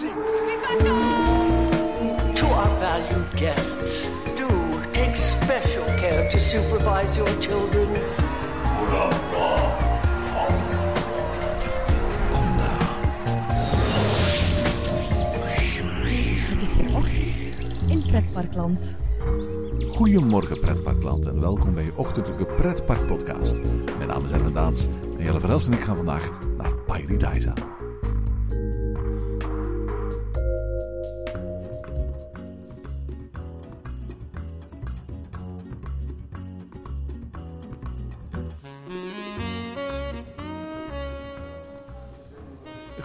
To our valued guests, do take special care to supervise your children. Het is weer ochtend in Pretparkland. Goedemorgen pretparkland en welkom bij je ochtendelijke pretparkpodcast. Mijn naam is Erwin Daans en Jelle Verels en ik gaan vandaag naar Paradise.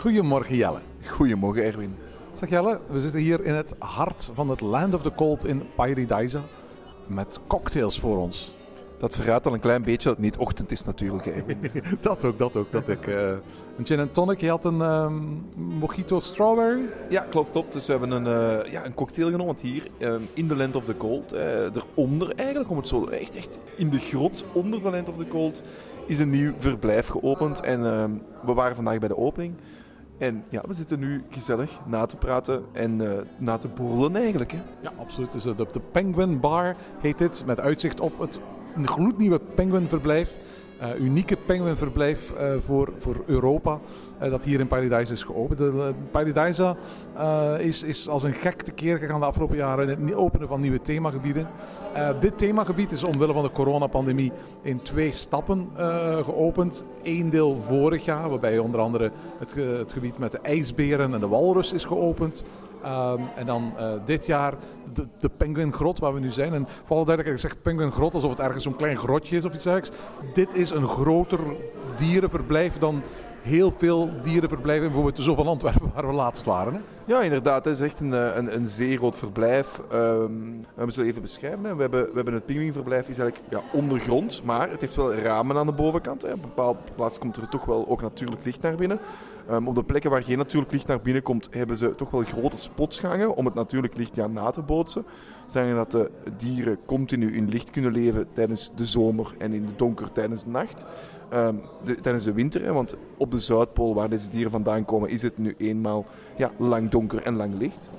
Goedemorgen Jelle. Goedemorgen Erwin. Zeg Jelle, we zitten hier in het hart van het Land of the Cold in Paradise met cocktails voor ons. Dat verraadt al een klein beetje dat het niet ochtend is natuurlijk. Dat ook, dat ook. Dat ik, eh, een gin en tonic, je had een ehm, mojito strawberry. ja, klopt, klopt. Dus we hebben een, eh, ja, een cocktail genomen. Want hier ehm, in de Land of the Cold, eh, eronder eigenlijk, om het zo echt, echt in de grot onder de Land of the Cold, is een nieuw verblijf geopend. En ehm, we waren vandaag bij de opening. En ja, we zitten nu gezellig na te praten en eh, na te borrelen eigenlijk. Hè. Ja, absoluut. Dus de, de Penguin Bar heet dit, met uitzicht op het gloednieuwe penguinverblijf. Uh, unieke penguinverblijf uh, voor, voor Europa, uh, dat hier in Paradise is geopend. De, Paradise is, is als een gek tekeer gegaan de afgelopen jaren in het openen van nieuwe themagebieden. dit themagebied is omwille van de coronapandemie in twee stappen geopend. Eén deel vorig jaar, waarbij onder andere het, het gebied met de ijsberen en de walrus is geopend. Um, en dan uh, dit jaar de, de Penguingrot waar we nu zijn. En vooral duidelijk, ik zeg Penguingrot alsof het ergens zo'n klein grotje is of iets dergelijks. Dit is een groter dierenverblijf dan heel veel dierenverblijven, bijvoorbeeld de Zoo van Antwerpen, waar we laatst waren. Hè? Ja, inderdaad. Het is echt een, een, een zeer groot verblijf. Um, we zullen even beschrijven. We, hebben, we hebben het pinguïnverblijf, is eigenlijk ja, maar het heeft wel ramen aan de bovenkant. Hè. Op een bepaalde plaats komt er toch wel ook natuurlijk licht naar binnen. Um, op de plekken waar geen natuurlijk licht naar binnen komt, hebben ze toch wel grote spotsgangen om het natuurlijk licht ja, na te bootsen. Zodat dat de dieren continu in licht kunnen leven tijdens de zomer en in de donker tijdens de nacht. Um, de, tijdens de winter, hè, want op de Zuidpool waar deze dieren vandaan komen, is het nu eenmaal ja, lang donker en lang licht.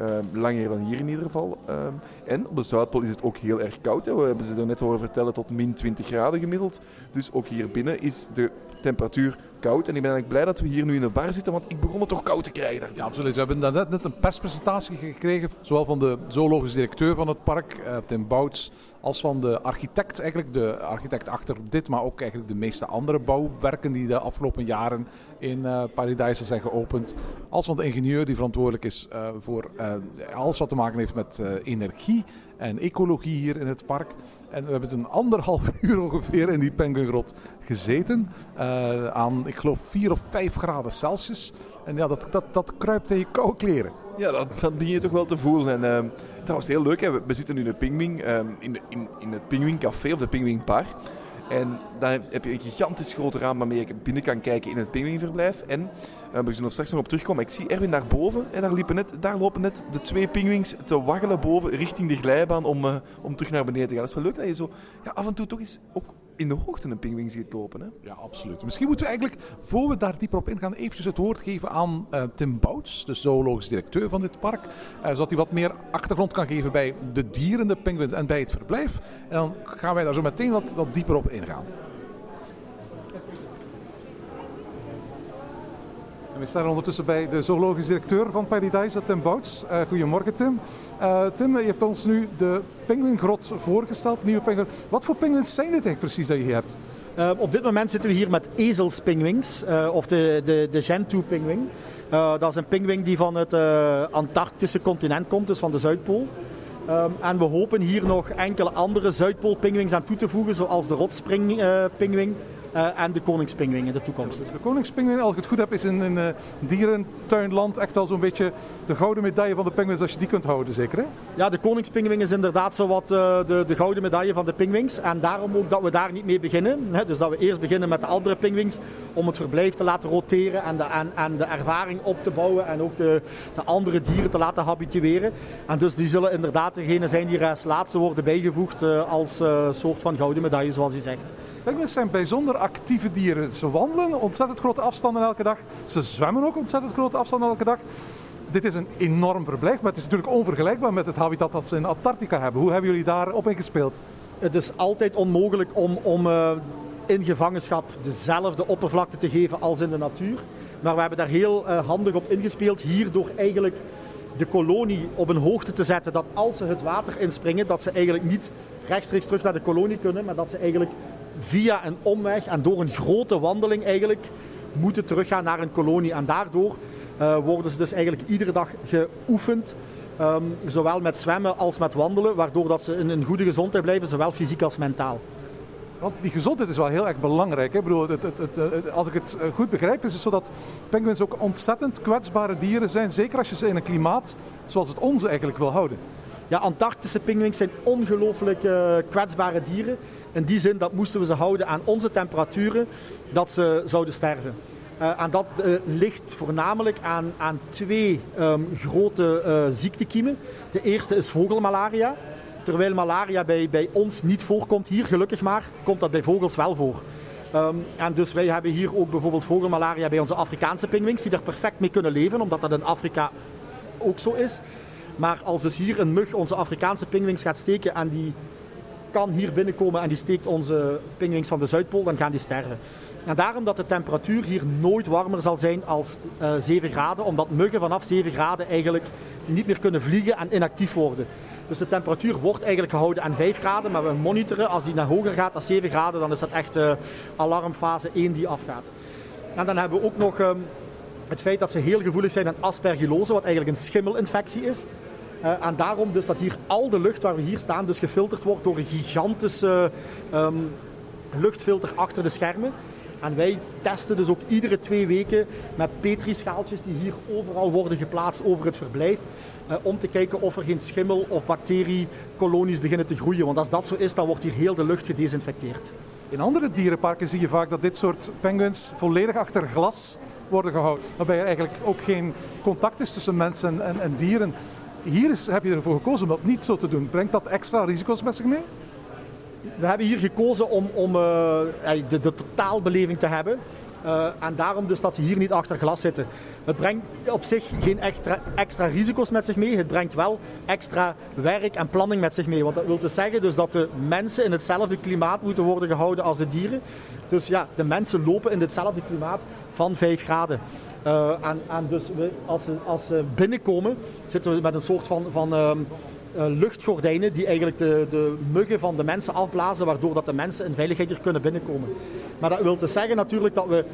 Um, langer dan hier in ieder geval. Um, en op de Zuidpool is het ook heel erg koud. Hè. We hebben ze er net horen vertellen tot min 20 graden gemiddeld. Dus ook hier binnen is de temperatuur koud. En ik ben eigenlijk blij dat we hier nu in de bar zitten, want ik begon het toch koud te krijgen. Ja, absoluut. We hebben net, net een perspresentatie gekregen, zowel van de zoologisch directeur van het park, uh, Tim Bouts, als van de architect, eigenlijk de architect achter dit, maar ook eigenlijk de meeste andere bouwwerken die de afgelopen jaren in uh, Paradise zijn geopend. Als van de ingenieur die verantwoordelijk is uh, voor alles wat te maken heeft met energie en ecologie hier in het park. En we hebben een anderhalf uur ongeveer in die penguingrot gezeten. Uh, aan, ik geloof, 4 of 5 graden Celsius. En ja, dat, dat, dat kruipt in je koude kleren. Ja, dat, dat begin je toch wel te voelen. En dat was heel leuk. Hè. We zitten nu in de Pingwing, uh, in, in, in het Pingwing Café of de Pingwing Bar. En dan heb je een gigantisch groot raam waarmee je binnen kan kijken in het pinguïnverblijf. En uh, we zullen er straks nog op terugkomen. Ik zie Erwin daarboven. En daar, liepen net, daar lopen net de twee pinguïns te waggelen boven richting de glijbaan om, uh, om terug naar beneden te gaan. Dat is wel leuk dat je zo ja, af en toe toch eens ook in de hoogte een pinguïn ziet lopen. Hè? Ja, absoluut. Misschien moeten we eigenlijk, voor we daar dieper op ingaan, eventjes het woord geven aan uh, Tim Bouts, de zoologisch directeur van dit park. Uh, zodat hij wat meer achtergrond kan geven bij de dieren, de pinguïns en bij het verblijf. En dan gaan wij daar zo meteen wat, wat dieper op ingaan. We staan ondertussen bij de zoologisch directeur van Paradise, Tim Bouts. Uh, goedemorgen Tim. Uh, Tim, je hebt ons nu de pinguïngrot voorgesteld, nieuwe pinguïn. Wat voor pinguïns zijn dit eigenlijk precies dat je hebt? Uh, op dit moment zitten we hier met ezelspinguïns, uh, of de, de, de Gentoo-pinguïn. dat is een pinguïn die van het Antarctische continent komt, dus van de Zuidpool. En we hopen hier nog enkele andere Zuidpoolpinguïns aan toe te voegen, zoals de rotspringpinguïn en de koningspingwing in de toekomst. De koningspingwing, als ik het goed heb, is in een uh, dierentuinland echt al zo'n beetje de gouden medaille van de pinguïns als je die kunt houden, zeker hè? Ja, de koningspingwing is inderdaad zo wat uh, de, de gouden medaille van de pingwings. En daarom ook dat we daar niet mee beginnen. Hè? Dus dat we eerst beginnen met de andere pingwings om het verblijf te laten roteren en de, en, en de ervaring op te bouwen en ook de, de andere dieren te laten habitueren. En dus die zullen inderdaad degene zijn die er als laatste worden bijgevoegd als soort van gouden medaille, zoals u zegt. Penguins zijn bijzonder actieve dieren. Ze wandelen ontzettend grote afstanden elke dag. Ze zwemmen ook ontzettend grote afstanden elke dag. dit is een enorm verblijf, maar het is natuurlijk onvergelijkbaar met het habitat dat ze in Antarctica hebben. Hoe hebben jullie daar op ingespeeld? Het is altijd onmogelijk om, om uh, in gevangenschap dezelfde oppervlakte te geven als in de natuur. Maar we hebben daar heel uh, handig op ingespeeld. Hier door eigenlijk de kolonie op een hoogte te zetten dat als ze het water inspringen, dat ze eigenlijk niet rechtstreeks terug naar de kolonie kunnen, maar dat ze eigenlijk via een omweg en door een grote wandeling eigenlijk moeten teruggaan naar een kolonie. En daardoor uh, worden ze dus eigenlijk iedere dag geoefend. Um, zowel met zwemmen als met wandelen, waardoor dat ze in een goede gezondheid blijven, zowel fysiek als mentaal. Want die gezondheid is wel heel erg belangrijk. Hè? Ik bedoel, het, het, het, als ik het eh, goed begrijp, is het zo dat penguins ook ontzettend kwetsbare dieren zijn. Zeker als je ze in een klimaat zoals het onze eigenlijk wil houden. Ja, Antarctische pinguïns zijn ongelooflijk uh, kwetsbare dieren. In die zin dat moesten we ze houden aan onze temperaturen, dat ze zouden sterven. Uh, en dat uh, ligt voornamelijk aan, aan twee um, grote ziektekiemen. De eerste is vogelmalaria. Terwijl malaria bij, bij ons niet voorkomt, hier gelukkig maar, komt dat bij vogels wel voor. Um, en dus wij hebben hier ook bijvoorbeeld vogelmalaria bij onze Afrikaanse pinguïns, die daar perfect mee kunnen leven, omdat dat in Afrika ook zo is. Maar als dus hier een mug onze Afrikaanse pinguïns gaat steken en die kan hier binnenkomen en die steekt onze pinguïns van de Zuidpool, dan gaan die sterven. En daarom dat de temperatuur hier nooit warmer zal zijn als uh, 7 graden, omdat muggen vanaf 7 graden eigenlijk niet meer kunnen vliegen en inactief worden. Dus de temperatuur wordt eigenlijk gehouden aan 5 graden, maar we monitoren als die naar hoger gaat, dan 7 graden, dan is dat echt uh, alarmfase 1 die afgaat. En dan hebben we ook nog um, het feit dat ze heel gevoelig zijn aan aspergillose, wat eigenlijk een schimmelinfectie is. Uh, en daarom dus dat hier al de lucht waar we hier staan dus gefilterd wordt door een gigantische um, luchtfilter achter de schermen. En wij testen dus ook iedere twee weken met petrischaaltjes die hier overal worden geplaatst over het verblijf. Uh, om te kijken of er geen schimmel of bacteriekolonies beginnen te groeien. Want als dat zo is, dan wordt hier heel de lucht gedesinfecteerd. In andere dierenparken zie je vaak dat dit soort penguins volledig achter glas worden gehouden. Waarbij er eigenlijk ook geen contact is tussen mensen en, en dieren. Hier is, heb je ervoor gekozen om dat niet zo te doen. Brengt dat extra risico's met zich mee? We hebben hier gekozen om, om uh, de, de totaalbeleving te hebben. Uh, en daarom dus dat ze hier niet achter glas zitten. Het brengt op zich geen extra, extra risico's met zich mee. Het brengt wel extra werk en planning met zich mee. Want dat wil dus zeggen dus dat de mensen in hetzelfde klimaat moeten worden gehouden als de dieren. Dus ja, de mensen lopen in hetzelfde klimaat van 5 graden. En, en, dus als, ze, als binnenkomen, zitten we met een soort van, van uh, luchtgordijnen die eigenlijk de, de muggen van de mensen afblazen, waardoor dat de mensen in veiligheid hier kunnen binnenkomen. Maar dat wil dus zeggen natuurlijk dat we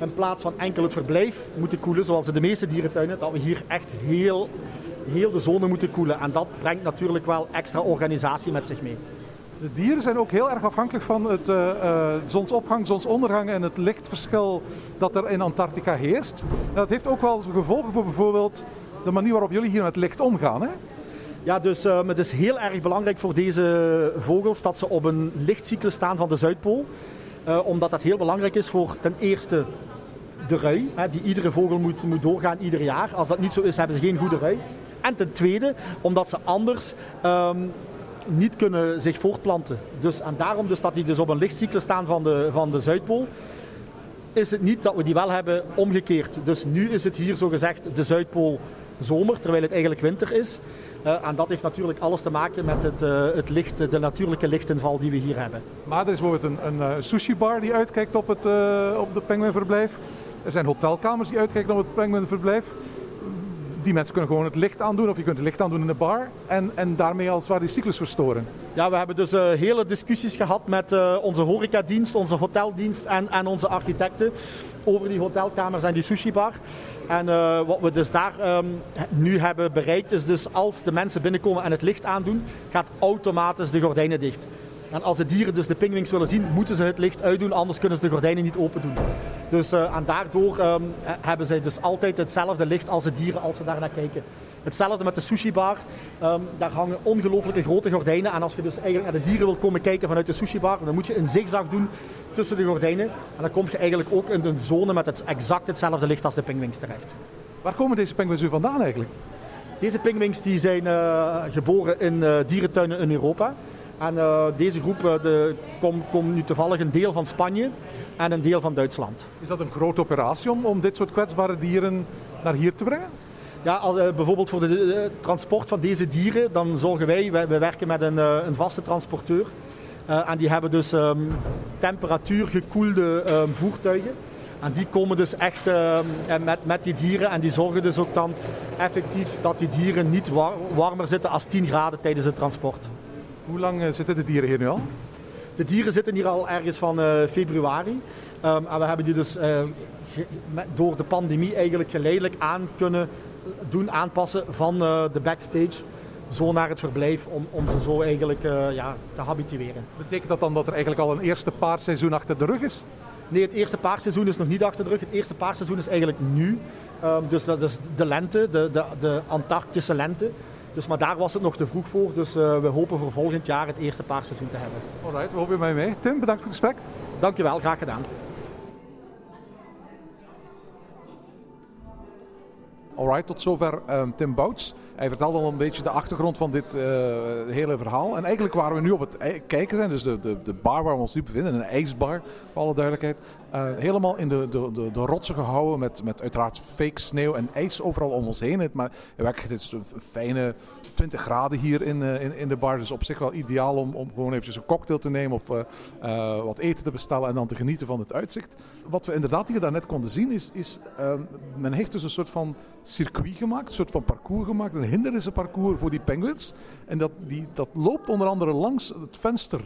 in plaats van enkel het verblijf moeten koelen, zoals in de meeste dierentuinen, dat we hier echt heel, heel de zone moeten koelen. En dat brengt natuurlijk wel extra organisatie met zich mee. De dieren zijn ook heel erg afhankelijk van het uh, zonsopgang, zonsondergang en het lichtverschil dat er in Antarctica heerst. Dat heeft ook wel gevolgen voor bijvoorbeeld de manier waarop jullie hier met licht omgaan. Hè? Ja, dus uh, het is heel erg belangrijk voor deze vogels dat ze op een lichtcyclus staan van de Zuidpool. Omdat dat heel belangrijk is voor ten eerste de rui, hè, die iedere vogel moet, moet doorgaan ieder jaar. Als dat niet zo is, hebben ze geen goede rui. En ten tweede, omdat ze anders um, niet kunnen zich voortplanten. Dus, en daarom dus dat die dus op een lichtcyclus staan van de, van de Zuidpool, is het niet dat we die wel hebben omgekeerd. Dus nu is het hier zo gezegd de Zuidpool zomer, terwijl het eigenlijk winter is. Uh, en dat heeft natuurlijk alles te maken met het, uh, het licht, de natuurlijke lichtinval die we hier hebben. Maar er is bijvoorbeeld een, een uh, sushi bar die uitkijkt op, het, op de penguinverblijf. Er zijn hotelkamers die uitkijken op het penguinverblijf. Die mensen kunnen gewoon het licht aandoen of je kunt het licht aandoen in de bar en, en daarmee het ware die cyclus verstoren. Ja, we hebben dus uh, hele discussies gehad met uh, onze horecadienst, onze hoteldienst en, en onze architecten over die hotelkamers en die sushi bar. En uh, wat we dus daar um, nu hebben bereikt is dus als de mensen binnenkomen en het licht aandoen, gaat automatisch de gordijnen dicht. En als de dieren dus de pingwings willen zien, moeten ze het licht uitdoen, anders kunnen ze de gordijnen niet open doen. Dus, uh, en daardoor um, hebben zij dus altijd hetzelfde licht als de dieren als ze daar naar kijken. Hetzelfde met de sushi bar. Um, daar hangen ongelooflijke grote gordijnen. En als je dus eigenlijk naar de dieren wilt komen kijken vanuit de sushi bar, dan moet je een zigzag doen tussen de gordijnen. En dan kom je eigenlijk ook in een zone met het exact hetzelfde licht als de pingwings terecht. Waar komen deze pingwings nu vandaan eigenlijk? Deze pingwings die zijn uh, geboren in uh, dierentuinen in Europa. En uh, deze groep uh, de, komt kom nu toevallig een deel van Spanje en een deel van Duitsland. Is dat een grote operatie om, om dit soort kwetsbare dieren naar hier te brengen? Ja, als, eh, bijvoorbeeld voor het transport van deze dieren, dan zorgen wij, wij, wij werken met een, eh, een vaste transporteur. Eh, en die hebben dus ehm, temperatuurgekoelde ehm, voertuigen. En die komen dus echt en met, met die dieren en die zorgen dus ook dan effectief dat die dieren niet war- warmer zitten als 10 graden tijdens het transport. Hoe lang eh, zitten de dieren hier nu al? De dieren zitten hier al ergens van eh, februari. Ehm, en we hebben die dus eh, door de pandemie eigenlijk geleidelijk aan kunnen doen aanpassen van de backstage zo naar het verblijf om, om ze zo eigenlijk ja, te habitueren. Betekent dat dan dat er eigenlijk al een eerste paarseizoen achter de rug is? Nee, het eerste paarseizoen is nog niet achter de rug. Het eerste paarseizoen is eigenlijk nu. Ehm, dus dat is de lente, de, de, de Antarctische lente. Dus, maar daar was het nog te vroeg voor. Dus eh, we hopen voor volgend jaar het eerste paarseizoen te hebben. Alright, we hopen je mij mee. Tim, bedankt voor het gesprek. Dankjewel, graag gedaan. Alright, tot zover ehm, Tim Bouts. Hij vertelde al een beetje de achtergrond van dit eh, hele verhaal. En eigenlijk waren we nu op het ei- kijken zijn, dus de, de, de bar waar we ons nu bevinden, een ijsbar, voor alle duidelijkheid. eh, helemaal in de, de, de, de rotsen gehouden met, met uiteraard fake sneeuw en ijs overal om ons heen. Maar het is een fijne 20 graden hier in, eh, in, in de bar, dus op zich wel ideaal om, om gewoon eventjes een cocktail te nemen of wat eten te bestellen en dan te genieten van het uitzicht. Wat we inderdaad hier daarnet konden zien is, is ehm, men heeft dus een soort van circuit gemaakt, een soort van parcours gemaakt, een hindernissenparcours voor die penguins. En dat, die, dat loopt onder andere langs het venster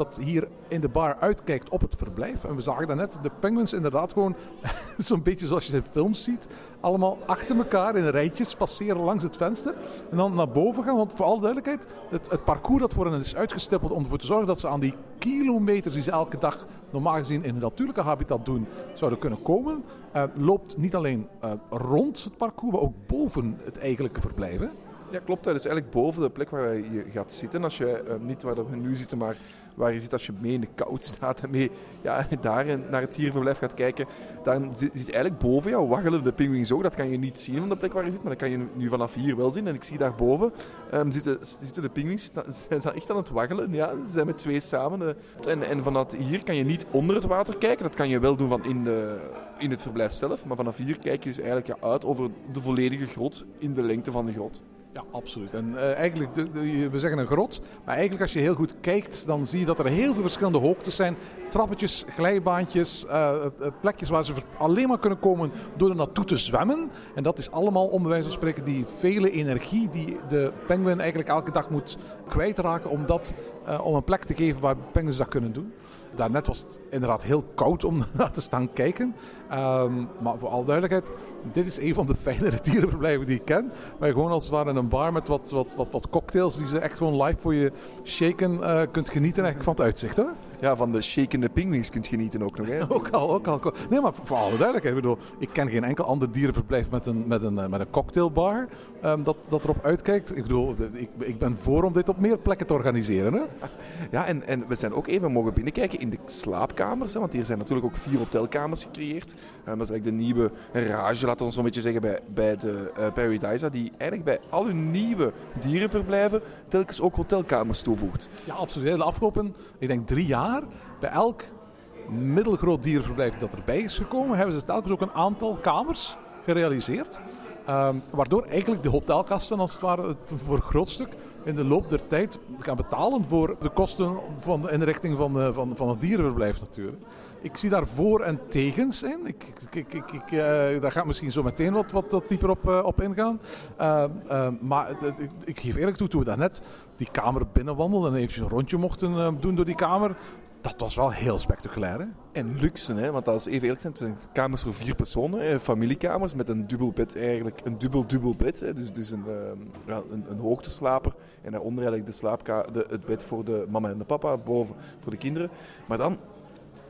dat hier in de bar uitkijkt op het verblijf. En we zagen daarnet de penguins inderdaad gewoon zo'n beetje zoals je in films ziet. Allemaal achter elkaar in rijtjes passeren langs het venster. En dan naar boven gaan. Want voor alle duidelijkheid, het, het parcours dat voor hen is uitgestippeld om ervoor te zorgen dat ze aan die kilometers die ze elke dag normaal gezien in een natuurlijke habitat doen, zouden kunnen komen. eh, loopt niet alleen eh, rond het parcours, maar ook boven het eigenlijke verblijf. Ja, klopt. Dat is eigenlijk boven de plek waar je gaat zitten. Als je eh, niet waar we nu zitten, maar waar je zit als je mee in de koud staat en mee ja, daar naar het dierenverblijf gaat kijken. Dan zit, eigenlijk boven jou waggelen de pinguïns ook. Dat kan je niet zien van de plek waar je zit, maar dat kan je nu vanaf hier wel zien. En ik zie daarboven ehm, zitten, zitten de pinguïns, ze zijn echt aan het waggelen. Ja, ze zijn met twee samen. eh. en, vanaf hier kan je niet onder het water kijken. Dat kan je wel doen van in, de, in het verblijf zelf. Maar vanaf hier kijk je dus eigenlijk uit over de volledige grot in de lengte van de grot. Ja, absoluut. En eh, eigenlijk, de, we zeggen een grot, maar eigenlijk als je heel goed kijkt, dan zie je dat er heel veel verschillende hoogtes zijn. Trappetjes, glijbaantjes, eh, eh, plekjes waar ze alleen maar kunnen komen door er naartoe te zwemmen. En dat is allemaal, om bij wijze van spreken, die vele energie die de penguin eigenlijk elke dag moet kwijtraken om, dat, eh, om een plek te geven waar penguins dat kunnen doen. Daarnet was het inderdaad heel koud om naar te staan kijken. Ehm, maar voor alle duidelijkheid, dit is een van de fijnere dierenverblijven die ik ken. Waar gewoon als het ware in een bar met wat, wat, wat, cocktails die ze echt gewoon live voor je shaken eh, kunt genieten eigenlijk van het uitzicht hoor. Ja, van de shakende pinguïns kunt genieten ook nog. Hè? Ook al, ook al. Nee, maar voor, alle duidelijkheid. Ik bedoel, ik ken geen enkel ander dierenverblijf met een, met een, eh, met een cocktailbar ehm, dat, dat erop uitkijkt. Ik bedoel, ik, ik ben voor om dit op meer plekken te organiseren. Hè? Ja, en, en we zijn ook even mogen binnenkijken in de slaapkamers. Hè, want hier zijn natuurlijk ook vier hotelkamers gecreëerd. Eh, dat is eigenlijk de nieuwe rage, laten we zo een beetje zeggen, bij, bij de eh Paradisa. Die eigenlijk bij al hun nieuwe dierenverblijven telkens ook hotelkamers toevoegt. Ja, absoluut. De afgelopen, ik denk drie jaar, bij elk middelgroot dierenverblijf dat erbij is gekomen, hebben ze telkens ook een aantal kamers gerealiseerd. Ehm, waardoor eigenlijk de hotelgasten, als het ware, voor een groot stuk in de loop der tijd gaan betalen voor de kosten van de inrichting van, de, van, van het dierenverblijf natuurlijk. Ik zie daar voor en tegens in. Ik, ik, ik, ik, eh, daar gaat misschien zo meteen wat, wat, dieper op, eh, op ingaan. Ehm, ehm, maar ik, geef eerlijk toe, toen we daarnet die kamer binnenwandelden en even een rondje mochten eh, doen door die kamer, dat was wel heel spectaculair. Hè? En luxe, hè? want als even eerlijk zijn, kamers voor vier personen, familiekamers met een dubbel bed, eigenlijk een dubbel-dubbel bed. Hè? Dus, dus een, ehm, een, een hoogteslaper en daaronder eigenlijk de slaapka de, het bed voor de mama en de papa, boven voor de kinderen. Maar dan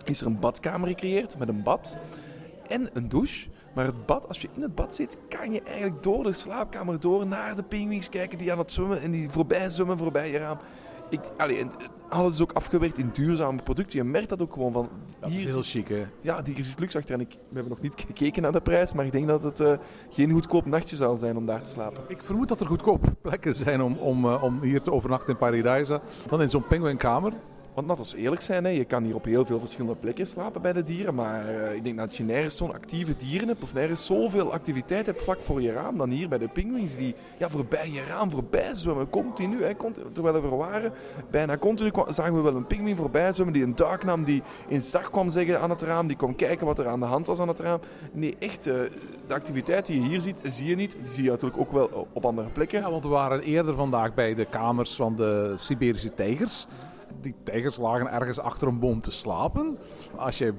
is er een badkamer gecreëerd met een bad en een douche. Maar het bad, als je in het bad zit, kan je eigenlijk door de slaapkamer door naar de pinguïns kijken die aan het zwemmen en die voorbij zwemmen voorbij je raam. Ik, allee, eh, alles is ook afgewerkt in duurzame producten. Je merkt dat ook gewoon van. Dat hier is heel chic, hè? ja, hier zit luxe achter. En ik, we hebben nog niet gekeken naar de prijs, maar ik denk dat het eh, geen goedkoop nachtje zal zijn om daar te slapen. Ik vermoed dat er goedkope plekken zijn om, om, eh, om hier te overnachten in Paradise. Dan in zo'n penguinkamer. Want laten we eerlijk zijn, hè, je kan hier op heel veel verschillende plekken slapen bij de dieren. Maar eh, ik denk dat je nergens zo'n actieve dieren hebt of nergens zoveel activiteit hebt vlak voor je raam dan hier bij de pinguïns. Die ja, voorbij je raam voorbij zwemmen, continu. Hè, terwijl we er waren, bijna continu zagen we wel een pinguïn voorbij zwemmen die een duik nam, die in dag kwam zeggen aan het raam, die kwam kijken wat er aan de hand was aan het raam. Nee, echt, eh, de activiteit die je hier ziet, zie je niet. Die zie je natuurlijk ook wel op andere plekken. Want we waren eerder vandaag bij de kamers van de Siberische tijgers. Die tijgers lagen ergens achter een boom te slapen. Als je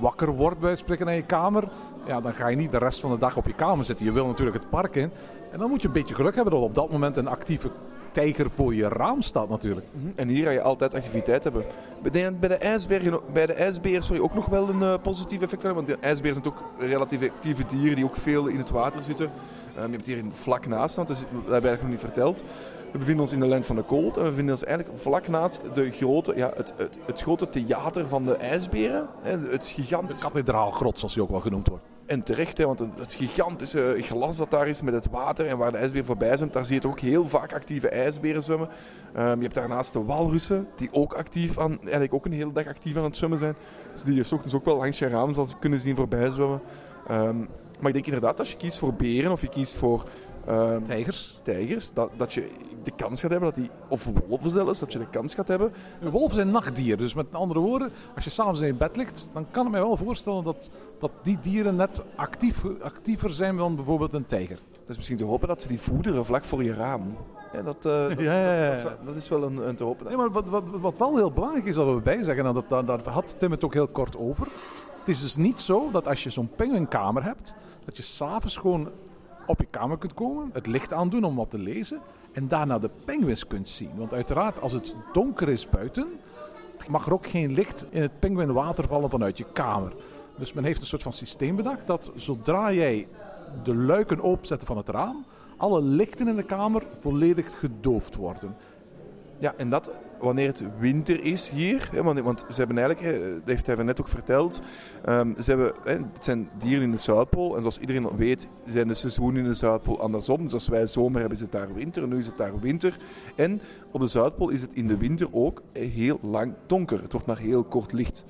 wakker wordt bij het spreken naar je kamer, ja, dan ga je niet de rest van de dag op je kamer zitten. Je wil natuurlijk het park in. En dan moet je een beetje geluk hebben dat op dat moment een actieve tijger voor je raam staat natuurlijk. Mhm. En hier ga je altijd activiteit hebben. Bij de ijsbergen, bij de ijsbeer sorry, ook nog wel een eh, positief effect hebben. Want de ijsbeer zijn ook relatief actieve dieren die ook veel in het water zitten. Ehm, je hebt hier in vlak naast dat heb ik nog niet verteld. We bevinden ons in de Land van de Cold en we bevinden ons eigenlijk vlak naast de grote, ja, het, het, het grote theater van de ijsberen. Hè, Het De gigantische kathedraalgrot, zoals die ook wel genoemd wordt. en terecht, hè, want het, gigantische glas dat daar is met het water en waar de ijsbeer voorbij zwemt, daar zie je toch ook heel vaak actieve ijsberen zwemmen. Ehm, je hebt daarnaast de walrussen, die ook actief aan, eigenlijk ook een hele dag actief aan het zwemmen zijn. Dus die je 's ochtends ook wel langs je raam zal kunnen zien voorbij zwemmen. Ehm, maar ik denk inderdaad, als je kiest voor beren of je kiest voor ehm, Tijgers. tijgers, dat, dat je de kans gaat hebben dat die, of wolven zelfs, dat je de kans gaat hebben Wolven zijn nachtdieren, dus met andere woorden, als je s'avonds in je bed ligt, dan kan ik me wel voorstellen dat, dat die dieren net actief, actiever zijn dan bijvoorbeeld een tijger. Dat is misschien te hopen dat ze die voederen vlak voor je raam. Ja, dat, eh, dat, Ja, ja, ja. dat- dat- dat is wel een, een te hopen. Nee, maar wat, wat, wat wel heel belangrijk is dat we bij zeggen, en dat, dat, daar had Tim het ook heel kort over. Het is dus niet zo dat als je zo'n penguinkamer hebt, dat je s'avonds gewoon op je kamer kunt komen, het licht aandoen om wat te lezen en daarna de penguins kunt zien. Want uiteraard, als het donker is buiten, mag er ook geen licht in het penguinwater vallen vanuit je kamer. Dus men heeft een soort van systeem bedacht dat zodra jij de luiken openzet van het raam, alle lichten in de kamer volledig gedoofd worden. Ja, en dat wanneer het winter is hier. Hè, want, want ze hebben eigenlijk, hè, dat heeft hij net ook verteld, ehm, ze hebben, hè, het zijn dieren in de Zuidpool. En zoals iedereen weet, zijn de seizoenen in de Zuidpool andersom. Dus als wij zomer hebben, is het daar winter. Nu is het daar winter. En op de Zuidpool is het in de winter ook heel lang donker. Het wordt maar heel kort licht.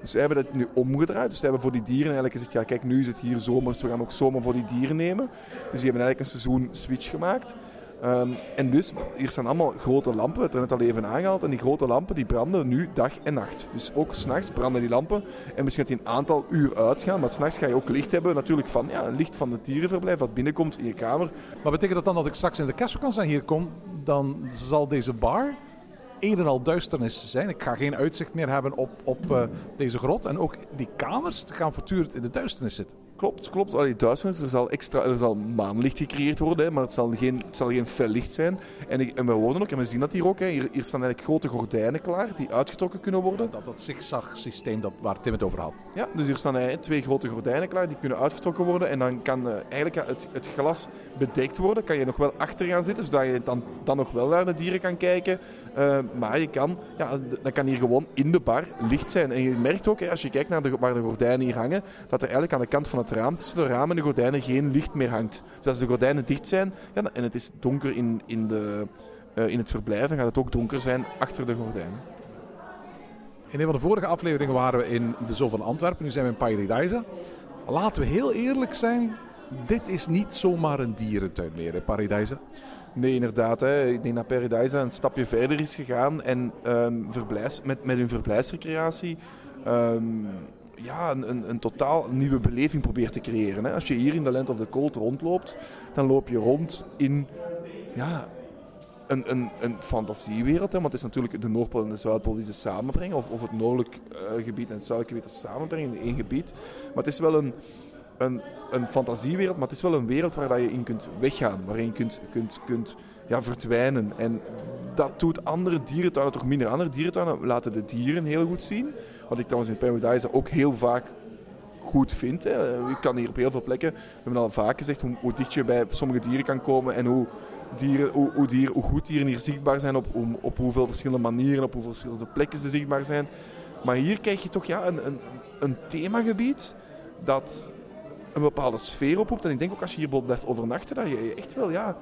Dus ze hebben dat nu omgedraaid. Dus ze hebben voor die dieren eigenlijk gezegd, ja kijk, nu is het hier zomer, dus we gaan ook zomer voor die dieren nemen. Dus die hebben eigenlijk een seizoen switch gemaakt. Ehm, en dus, hier staan allemaal grote lampen, we hebben het al even aangehaald. En die grote lampen die branden nu dag en nacht. Dus ook s'nachts branden die lampen. En misschien dat die een aantal uur uitgaan. Maar s'nachts ga je ook licht hebben, natuurlijk van ja, licht van het dierenverblijf dat binnenkomt in je kamer. Maar betekent dat dan dat ik straks in de kerstvakantie hier kom, dan zal deze bar een en al duisternis zijn. Ik ga geen uitzicht meer hebben op, op eh, deze grot. En ook die kamers gaan voortdurend in de duisternis zitten. Klopt, klopt. Allee, duisternis, er zal, extra, er zal maanlicht gecreëerd worden, hè, maar het zal geen, het zal geen fel licht zijn. En, ik, en we wonen ook, en we zien dat hier ook, hè, hier, hier staan eigenlijk grote gordijnen klaar die uitgetrokken kunnen worden. Dat, dat zigzag-systeem dat, waar Tim het over had. Ja, dus hier staan eh, twee grote gordijnen klaar, die kunnen uitgetrokken worden. En dan kan eh, eigenlijk het, het glas bedekt worden. Kan je nog wel achter gaan zitten, zodat je dan, dan nog wel naar de dieren kan kijken. Eh, maar je kan, ja, dan kan hier gewoon in de bar licht zijn. En je merkt ook, als je kijkt naar de, waar de gordijnen hier hangen, dat er eigenlijk aan de kant van het raam, tussen de ramen en de gordijnen, geen licht meer hangt. Dus als de gordijnen dicht zijn en het is donker in, in, de, eh, in het verblijf, dan gaat het ook donker zijn achter de gordijnen. In een van de vorige afleveringen waren we in de Zoo van Antwerpen. Nu zijn we in Paradise. Laten we heel eerlijk zijn. Dit is niet zomaar een dierentuin meer Paradise. Nee, inderdaad. Hè. Ik denk dat Paradise een stapje verder is gegaan en verblijfs, met, met hun verblijfsrecreatie ehm, ja, een, een, een totaal nieuwe beleving probeert te creëren. Hè. Als je hier in de Land of the Cold rondloopt, dan loop je rond in ja, een, een, een fantasiewereld. Hè. Want het is natuurlijk de Noordpool en de Zuidpool die ze samenbrengen. Of, het noordelijk eh, gebied en het zuidelijk gebied samenbrengen in één gebied. Maar het is wel een, een, een fantasiewereld, maar het is wel een wereld waar je in kunt weggaan. Waarin je kunt, kunt, kunt ja, verdwijnen. En dat doet andere dierentuinen toch minder. Andere dierentuinen laten de dieren heel goed zien. Wat ik trouwens in Paradise ook heel vaak goed vind. Hè. Je kan hier op heel veel plekken, we hebben al vaak gezegd, hoe, dicht je bij sommige dieren kan komen en hoe, dieren, hoe, hoe, hoe goed dieren hier zichtbaar zijn, op, om- op hoeveel verschillende manieren, op hoeveel verschillende plekken ze zichtbaar zijn. Maar hier krijg je toch ja, een, een, een themagebied dat een bepaalde sfeer oproept. En ik denk ook als je hier blijft overnachten, dat je je echt wel ja,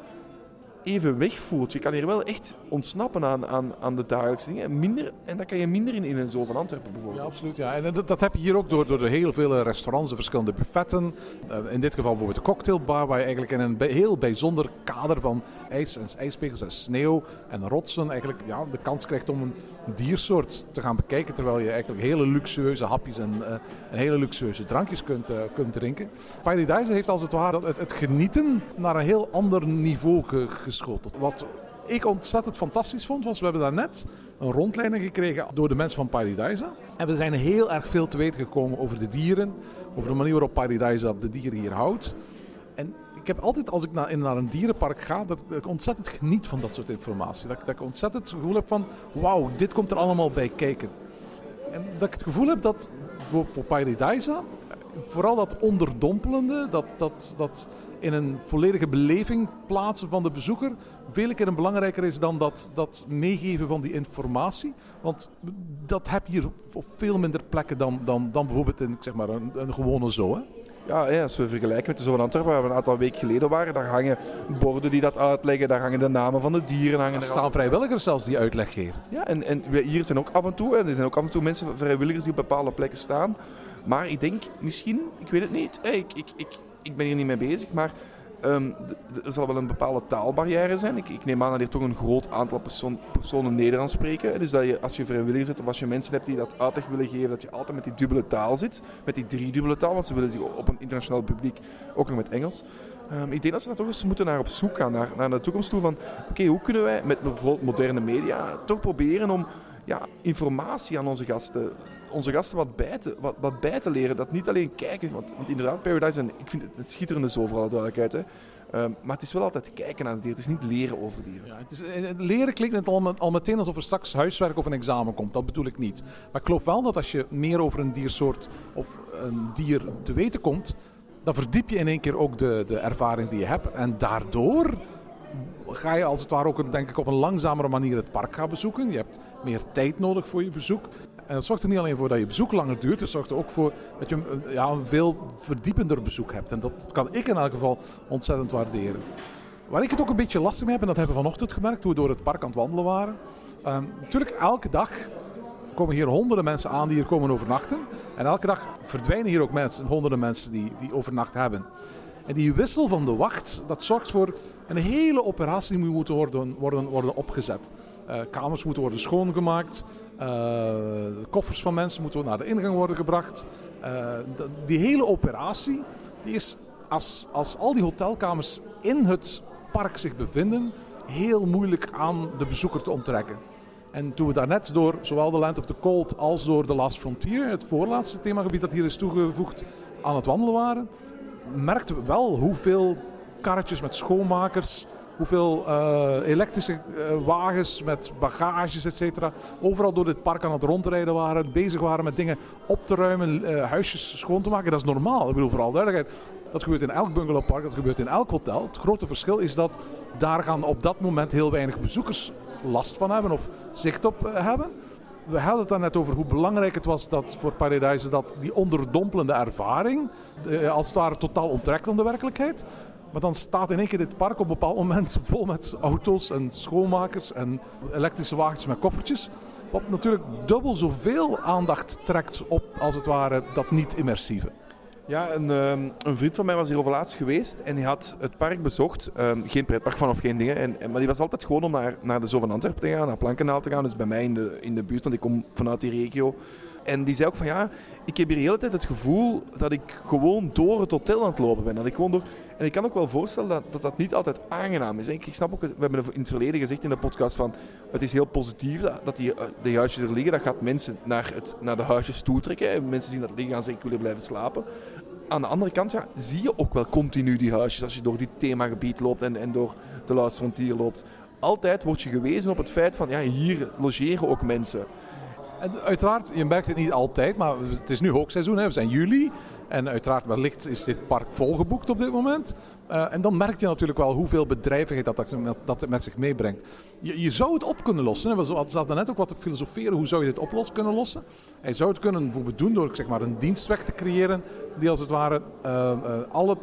even wegvoelt. Je kan hier wel echt ontsnappen aan, aan, aan de dagelijkse dingen. Minder, en dat kan je minder in, in een zoo van Antwerpen bijvoorbeeld. Ja, absoluut. Ja. En dat, dat heb je hier ook door, door de heel vele restaurants, de verschillende buffetten. Uh, in dit geval bijvoorbeeld de cocktailbar, waar je eigenlijk in een heel bijzonder kader van ijs en ijspegels en sneeuw en rotsen eigenlijk ja, de kans krijgt om een diersoort te gaan bekijken. Terwijl je eigenlijk hele luxueuze hapjes en, uh, en hele luxueuze drankjes kunt, uh, kunt drinken. Paradise heeft als het ware het, het, genieten naar een heel ander niveau ge. Wat ik ontzettend fantastisch vond, was we hebben daarnet een rondleiding gekregen door de mensen van Paradise. En we zijn heel erg veel te weten gekomen over de dieren, over de manier waarop Paradise de dieren hier houdt. Ik heb altijd, als ik naar, naar een dierenpark ga, dat ik ontzettend geniet van dat soort informatie. Dat, dat ik ontzettend het gevoel heb van, wauw, dit komt er allemaal bij kijken. En dat ik het gevoel heb dat voor, voor vooral dat onderdompelende, dat, dat, dat in een volledige beleving plaatsen van de bezoeker, veel keer belangrijker is dan dat, dat meegeven van die informatie. Want dat heb je hier op veel minder plekken dan, dan, dan bijvoorbeeld in zeg maar, een, een gewone zoo. Ja, als we vergelijken met de Zoo van Antwerpen, waar we een aantal weken geleden waren, daar hangen borden die dat uitleggen, daar hangen de namen van de dieren. Hangen er staan vrijwilligers zelfs die uitleg geven. Ja, en, en hier zijn ook af en toe, en er zijn ook af en toe mensen, vrijwilligers die op bepaalde plekken staan. Maar ik denk misschien, ik weet het niet, hey, ik, ik, ik, ik ben hier niet mee bezig, maar Um, er zal wel een bepaalde taalbarrière zijn. Ik, ik, neem aan dat hier toch een groot aantal personen Nederlands spreken. Dus dat je, als je vrijwilliger zit of als je mensen hebt die dat uitleg willen geven, dat je altijd met die dubbele taal zit. Met die driedubbele taal, want ze willen zich op een internationaal publiek ook nog met Engels. Um, ik denk dat ze daar toch eens moeten naar op zoek gaan, naar, naar de toekomst toe van oké, hoe kunnen wij met bijvoorbeeld moderne media toch proberen om ja, informatie aan onze gasten, onze gasten wat bij, te, wat, wat bij te leren. Dat niet alleen kijken, want, want inderdaad, Paradise, en ik vind het, het schitterende zo voor alle duidelijkheid. Hè. Um, maar het is wel altijd kijken naar het dier. Het is niet leren over dieren. Ja, het is, leren klinkt al, meteen alsof er straks huiswerk of een examen komt. Dat bedoel ik niet. Maar ik geloof wel dat als je meer over een diersoort of een dier te weten komt, dan verdiep je in één keer ook de, de ervaring die je hebt. En daardoor ga je als het ware ook denk ik, op een langzamere manier het park gaan bezoeken. Je hebt meer tijd nodig voor je bezoek. En dat zorgt er niet alleen voor dat je bezoek langer duurt, het zorgt er ook voor dat je een, ja, een veel verdiepender bezoek hebt. En dat kan ik in elk geval ontzettend waarderen. Waar ik het ook een beetje lastig mee heb, en dat hebben we vanochtend gemerkt toen we door het park aan het wandelen waren. Um, natuurlijk, elke dag komen hier honderden mensen aan die hier komen overnachten. En elke dag verdwijnen hier ook mensen, honderden mensen die, die overnacht hebben. En die wissel van de wacht, dat zorgt voor een hele operatie die moet worden, worden, worden opgezet. Uh, kamers moeten worden schoongemaakt. Uh, koffers van mensen moeten naar de ingang worden gebracht. Uh, die hele operatie die is als, als al die hotelkamers in het park zich bevinden, heel moeilijk aan de bezoeker te onttrekken. En toen we daarnet door zowel de Land of the Cold als door The Last Frontier, het voorlaatste themagebied dat hier is toegevoegd, aan het wandelen waren, merkten we wel hoeveel karretjes met schoonmakers, hoeveel uh, elektrische uh, wagens met bagages, et cetera, overal door dit park aan het rondrijden waren, bezig waren met dingen op te ruimen, uh, huisjes schoon te maken. Dat is normaal. Ik bedoel, vooral duidelijkheid. Dat gebeurt in elk bungalowpark, dat gebeurt in elk hotel. Het grote verschil is dat daar gaan op dat moment heel weinig bezoekers last van hebben of zicht op hebben we hadden het dan net over hoe belangrijk het was dat voor Paradise dat die onderdompelende ervaring, als het ware totaal onttrekt aan de werkelijkheid. Maar dan staat in één keer dit park op een bepaald moment vol met auto's en schoonmakers en elektrische wagens met koffertjes. Wat natuurlijk dubbel zoveel aandacht trekt op, als het ware, dat niet-immersieve. Ja, een, um, een, vriend van mij was hier over laatst geweest en die had het park bezocht. Um, geen pretpark van of geen dingen. En, maar die was altijd gewoon om naar, naar de Zoo van Antwerpen te gaan, naar Plankenaal te gaan. Dus bij mij in de, in de buurt, want ik kom vanuit die regio. En die zei ook van ja, ik heb hier de hele tijd het gevoel dat ik gewoon door het hotel aan het lopen ben. Dat ik gewoon door... En ik kan ook wel voorstellen dat, dat niet altijd aangenaam is. Ik, ik snap ook, we hebben in het verleden gezegd in de podcast van het is heel positief dat, die, de huisjes er liggen. Dat gaat mensen naar, het, naar de huisjes toetrekken. Mensen zien dat liggen gaan zeggen ik wil hier blijven slapen. Aan de andere kant ja, zie je ook wel continu die huisjes als je door dit themagebied loopt en, en door de Luidsfrontier loopt. Altijd word je gewezen op het feit van ja, hier logeren ook mensen. En uiteraard, je merkt het niet altijd, maar het is nu hoogseizoen, hè. we zijn juli. En uiteraard, wellicht is dit park volgeboekt op dit moment. Uh, en dan merk je natuurlijk wel hoeveel bedrijvigheid dat, dat, met zich meebrengt. Je, zou het op kunnen lossen. We zaten net ook wat te filosoferen. Hoe zou je dit op kunnen lossen? Je zou het kunnen bijvoorbeeld doen door zeg maar, een dienstweg te creëren. Die als het ware uh, uh, alle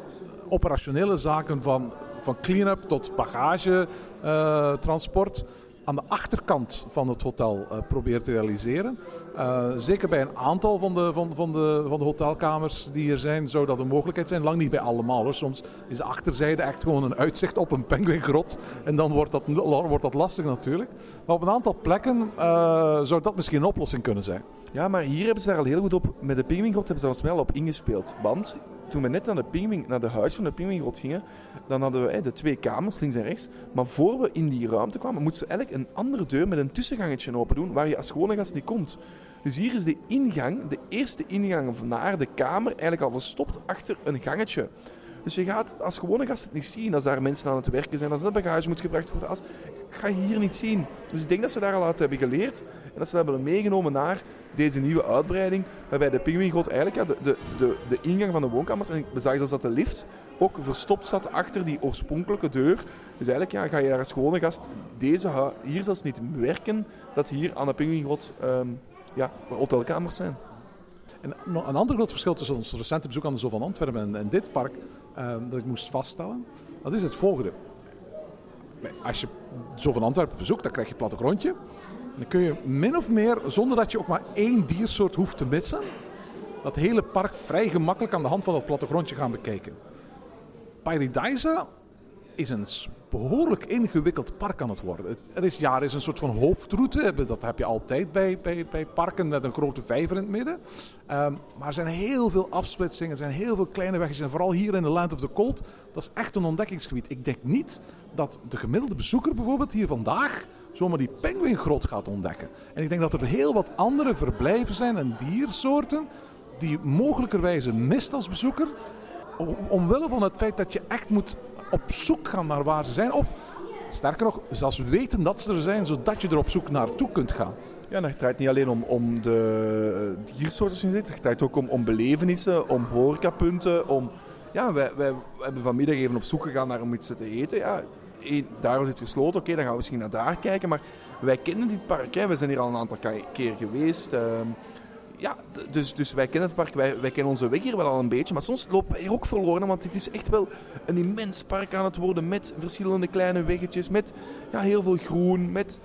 operationele zaken van van clean-up tot bagagetransport aan de achterkant van het hotel uh, probeert te realiseren. Uh, zeker bij een aantal van de, van, van, de, van de hotelkamers die er zijn, zou dat een mogelijkheid zijn. Lang niet bij allemaal. Soms is de achterzijde echt gewoon een uitzicht op een penguingrot. En dan wordt dat, wordt dat lastig natuurlijk. Maar op een aantal plekken uh, zou dat misschien een oplossing kunnen zijn. Ja, maar hier hebben ze daar al heel goed op. Met de pinguïngrot hebben ze daar snel op ingespeeld. Want toen we net naar de, pinguïn, naar de huis van de pinguïngrot gingen, dan hadden we de twee kamers, links en rechts. Maar voor we in die ruimte kwamen, moesten we eigenlijk een andere deur met een tussengangetje open doen, waar je als gewone gast niet komt. Dus hier is de ingang, de eerste ingang naar de kamer, eigenlijk al verstopt achter een gangetje. Dus je gaat als gewone gast het niet zien als daar mensen aan het werken zijn, als dat bagage moet gebracht worden. Als, ga je hier niet zien. Dus ik denk dat ze daar al uit hebben geleerd en dat ze dat hebben meegenomen naar deze nieuwe uitbreiding, waarbij de pinguïngrot eigenlijk de, de, de, de ingang van de woonkamers, en we zagen zelfs dat de lift ook verstopt zat achter die oorspronkelijke deur. Dus eigenlijk ja, ga je daar als gewone gast deze hier zelfs niet werken, dat hier aan de pinguïngrot um, ja, hotelkamers zijn. En een ander groot verschil tussen ons recente bezoek aan de Zoo van Antwerpen en, dit park, um, dat ik moest vaststellen, dat is het volgende. Als je Zoo van Antwerpen bezoekt, dan krijg je een plattegrondje. Dan kun je min of meer, zonder dat je ook maar één diersoort hoeft te missen, dat hele park vrij gemakkelijk aan de hand van dat plattegrondje gaan bekijken. Paradise is een behoorlijk ingewikkeld park aan het worden. Er is, ja, er is een soort van hoofdroute. Dat heb je altijd bij, bij, bij parken met een grote vijver in het midden. Um, maar er zijn heel veel afsplitsingen, er zijn heel veel kleine wegjes. En vooral hier in de Land of the Cold, dat is echt een ontdekkingsgebied. Ik denk niet dat de gemiddelde bezoeker bijvoorbeeld hier vandaag zomaar die penguingrot gaat ontdekken. En ik denk dat er heel wat andere verblijven zijn en diersoorten die mogelijkerwijze mist als bezoeker. Omwille van het feit dat je echt moet op zoek gaan naar waar ze zijn. Of sterker nog, zelfs weten dat ze er zijn, zodat je er op zoek naartoe kunt gaan. Ja, het draait niet alleen om, om de diersoorten. Het draait ook om, belevenissen, om horecapunten. Om, ja, wij, wij hebben vanmiddag even op zoek gegaan naar om iets te eten. Ja, daar is het gesloten. Oké, dan gaan we misschien naar daar kijken. Maar wij kennen dit park. Hè. We zijn hier al een aantal keer geweest. Uh, ja, dus, dus wij kennen het park, wij, wij kennen onze weg hier wel al een beetje. Maar soms lopen wij ook verloren, want het is echt wel een immens park aan het worden. Met verschillende kleine weggetjes, met ja, heel veel groen, met,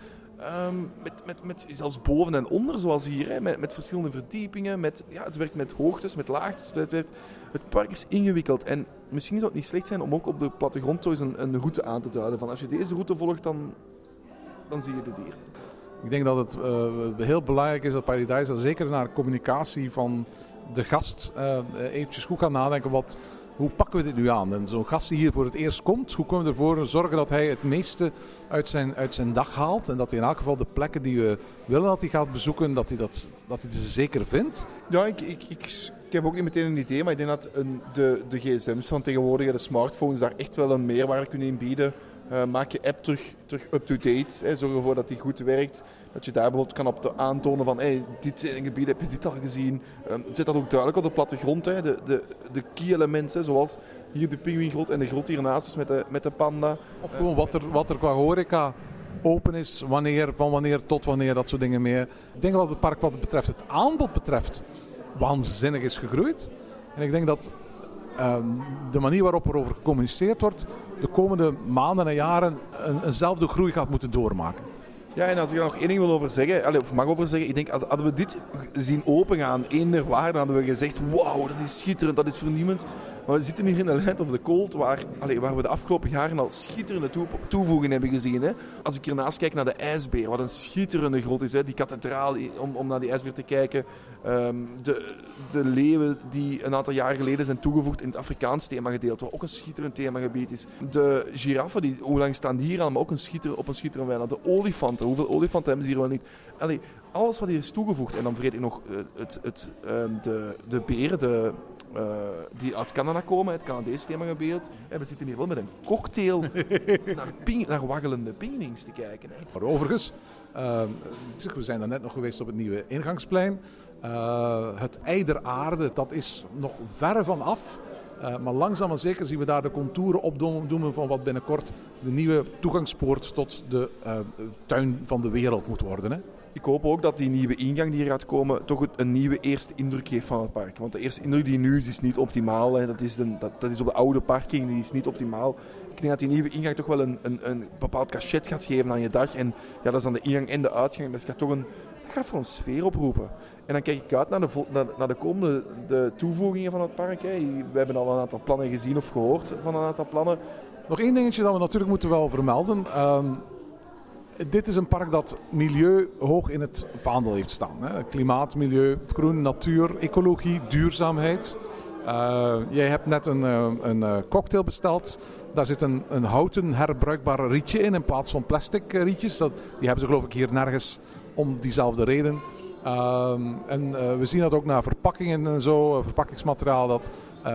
um, met, met, met zelfs boven en onder, zoals hier. Hè, met, met verschillende verdiepingen, met, ja, het werkt met hoogtes, met laagtes. Het, park is ingewikkeld. En misschien zou het niet slecht zijn om ook op de plattegrond zo eens een, een route aan te duiden. Van als je deze route volgt, dan, dan zie je dit hier. Ik denk dat het uh, heel belangrijk is dat Paradise zeker naar communicatie van de gast uh, eventjes goed gaat nadenken. Wat, hoe pakken we dit nu aan? En zo'n gast die hier voor het eerst komt, hoe kunnen we ervoor zorgen dat hij het meeste uit zijn, uit zijn dag haalt? En dat hij in elk geval de plekken die we willen dat hij gaat bezoeken, dat hij, dat, dat hij ze zeker vindt? Ja, ik, ik, ik, ik heb ook niet meteen een idee, maar ik denk dat een, de, de gsm's van tegenwoordig, de smartphones, daar echt wel een meerwaarde kunnen in bieden. Uh, maak je app terug, terug up-to-date. Zorg ervoor dat die goed werkt. Dat je daar bijvoorbeeld kan op aantonen van hey, dit zijn gebieden, heb je dit al gezien? Um, zet dat ook duidelijk op de plattegrond. Hè. De, de, de key elementen, zoals hier de pinguïngrot en de grot hiernaast is met de, met de panda. Of gewoon wat er, wat er qua horeca open is, wanneer, van wanneer tot wanneer, dat soort dingen meer. Ik denk dat het park wat betreft, het aanbod betreft, waanzinnig is gegroeid. En ik denk dat de manier waarop er over gecommuniceerd wordt, de komende maanden en jaren een, eenzelfde groei gaat moeten doormaken. Ja, en als ik er nog één ding wil over zeggen, of mag over zeggen, ik denk, hadden we dit zien opengaan, één der waarden, hadden we gezegd, wauw, dat is schitterend, dat is vernieuwend. Maar we zitten hier in de Land of the Cold, waar, waar we de afgelopen jaren al schitterende toe, toevoegingen hebben gezien. Hè. Als ik hiernaast kijk naar de ijsbeer, wat een schitterende grot is. Hè. Die kathedraal om, om naar die ijsbeer te kijken. Um, de, de leeuwen die een aantal jaar geleden zijn toegevoegd in het Afrikaans themagedeelte, wat ook een schitterend themagebied is. De giraffen, die, hoe lang staan die hier al, maar ook een schitter, op een schitterende weiland. De olifanten, hoeveel olifanten hebben ze hier wel niet? Allee, alles wat hier is toegevoegd. En dan vergeet ik nog het, het, het, um, de, de beren, de, uh, die uit Canada komen, het Canadese themagebied. En we zitten hier wel met een cocktail naar, ping, naar waggelende pinguïns te kijken. Hè. Maar overigens, uh, we zijn daar net nog geweest op het nieuwe ingangsplein. Uh, het eideraarde, dat is nog verre van af. Uh, maar langzaam maar zeker zien we daar de contouren opdoemen van wat binnenkort de nieuwe toegangspoort tot de uh, tuin van de wereld moet worden. Hè? Ik hoop ook dat die nieuwe ingang die er gaat komen toch een nieuwe eerste indruk geeft van het park. Want de eerste indruk die nu is, is niet optimaal. Hè. Dat, is de, dat, dat is op de oude parking, die is niet optimaal. Ik denk dat die nieuwe ingang toch wel een, een, een bepaald cachet gaat geven aan je dag. En ja, dat is dan de ingang en de uitgang. Dat gaat toch een, dat gaat voor een sfeer oproepen. En dan kijk ik uit naar de, naar, de komende de toevoegingen van het park. We hebben al een aantal plannen gezien of gehoord van een aantal plannen. Nog één dingetje dat we natuurlijk moeten wel vermelden. Ehm, dit is een park dat milieu hoog in het vaandel heeft staan. Hè. Klimaat, milieu, groen, natuur, ecologie, duurzaamheid. Uh, jij hebt net een, uh, een uh, cocktail besteld. Daar zit een, een houten herbruikbaar rietje in in plaats van plastic rietjes. Dat, die hebben ze geloof ik hier nergens om diezelfde reden. Ehm, en we zien dat ook naar verpakkingen en zo, verpakkingsmateriaal, dat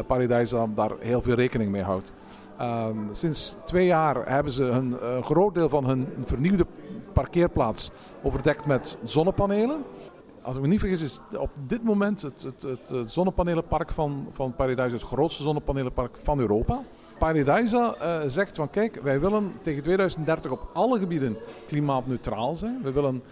Paradise daar heel veel rekening mee houdt. Um, sinds twee jaar hebben ze een, groot deel van hun vernieuwde parkeerplaats overdekt met zonnepanelen. Als ik me niet vergis is op dit moment het, het, het zonnepanelenpark van, van het grootste zonnepanelenpark van Europa. Paradise uh, zegt van kijk, wij willen tegen 2030 op alle gebieden klimaatneutraal zijn. We willen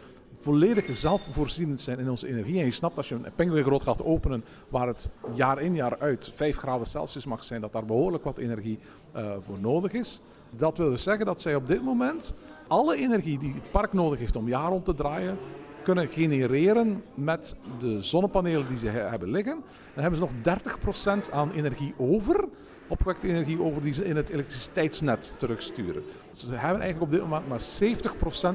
volledig zelfvoorzienend zijn in onze energie. En je snapt als je een penguingroot gaat openen waar het jaar in jaar uit 5 graden Celsius mag zijn, dat daar behoorlijk wat energie uh, voor nodig is. Dat wil dus zeggen dat zij op dit moment alle energie die het park nodig heeft om jaar rond te draaien, kunnen genereren met de zonnepanelen die ze hebben liggen. Dan hebben ze nog 30% aan energie over opgewekte energie over die ze in het elektriciteitsnet terugsturen. Ze hebben eigenlijk op dit moment maar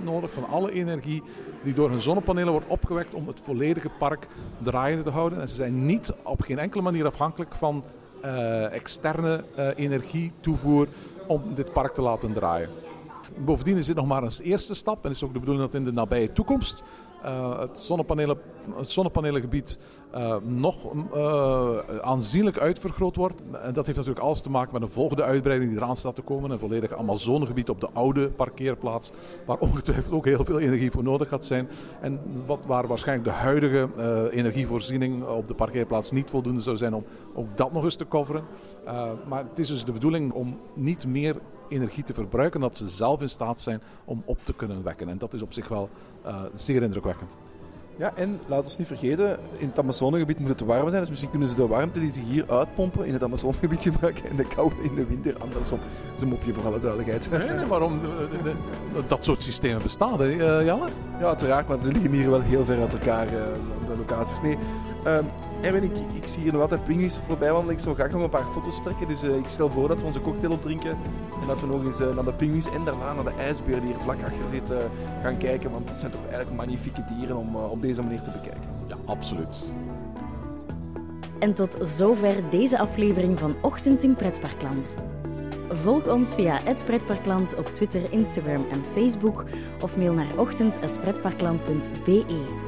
70% nodig van alle energie die door hun zonnepanelen wordt opgewekt om het volledige park draaiende te houden. En ze zijn niet op geen enkele manier afhankelijk van uh, externe uh, energietoevoer om dit park te laten draaien. Bovendien is dit nog maar een eerste stap en is ook de bedoeling dat in de nabije toekomst uh, het, zonnepanelen, het zonnepanelengebied uh, nog uh, aanzienlijk uitvergroot wordt. En dat heeft natuurlijk alles te maken met een volgende uitbreiding die eraan staat te komen. Een volledig Amazonegebied op de oude parkeerplaats, waar ongetwijfeld ook heel veel energie voor nodig gaat zijn. En wat, waar waarschijnlijk de huidige energievoorziening op de parkeerplaats niet voldoende zou zijn om ook dat nog eens te coveren. maar het is dus de bedoeling om niet meer energie te verbruiken, dat ze zelf in staat zijn om op te kunnen wekken. En dat is op zich wel uh, zeer indrukwekkend. Ja, en laat ons niet vergeten, in het Amazonegebied moet het warm zijn. Dus misschien kunnen ze de warmte die ze hier uitpompen in het Amazonegebied gebruiken en de kou in de winter andersom. Dat is een mopje voor alle duidelijkheid. Nee, nee waarom? Dat soort systemen bestaan, hè, Janne? Ja, uiteraard, maar ze liggen hier wel heel ver uit elkaar, de locaties. Nee, uh, Erwin, ik, ik zie hier nog altijd pinguïns voorbij wandelen. Ik zou graag nog een paar foto's trekken. Dus uh, ik stel voor dat we onze cocktail opdrinken. En dat we nog eens uh, naar de pinguïns en daarna naar de ijsbeer die hier vlak achter zit uh, gaan kijken. Want dat zijn toch eigenlijk magnifieke dieren om op deze manier te bekijken. Ja, absoluut. En tot zover deze aflevering van Ochtend in Pretparkland. Volg ons via het Pretparkland op Twitter, Instagram en Facebook of mail naar ochtend.pretparkland.be.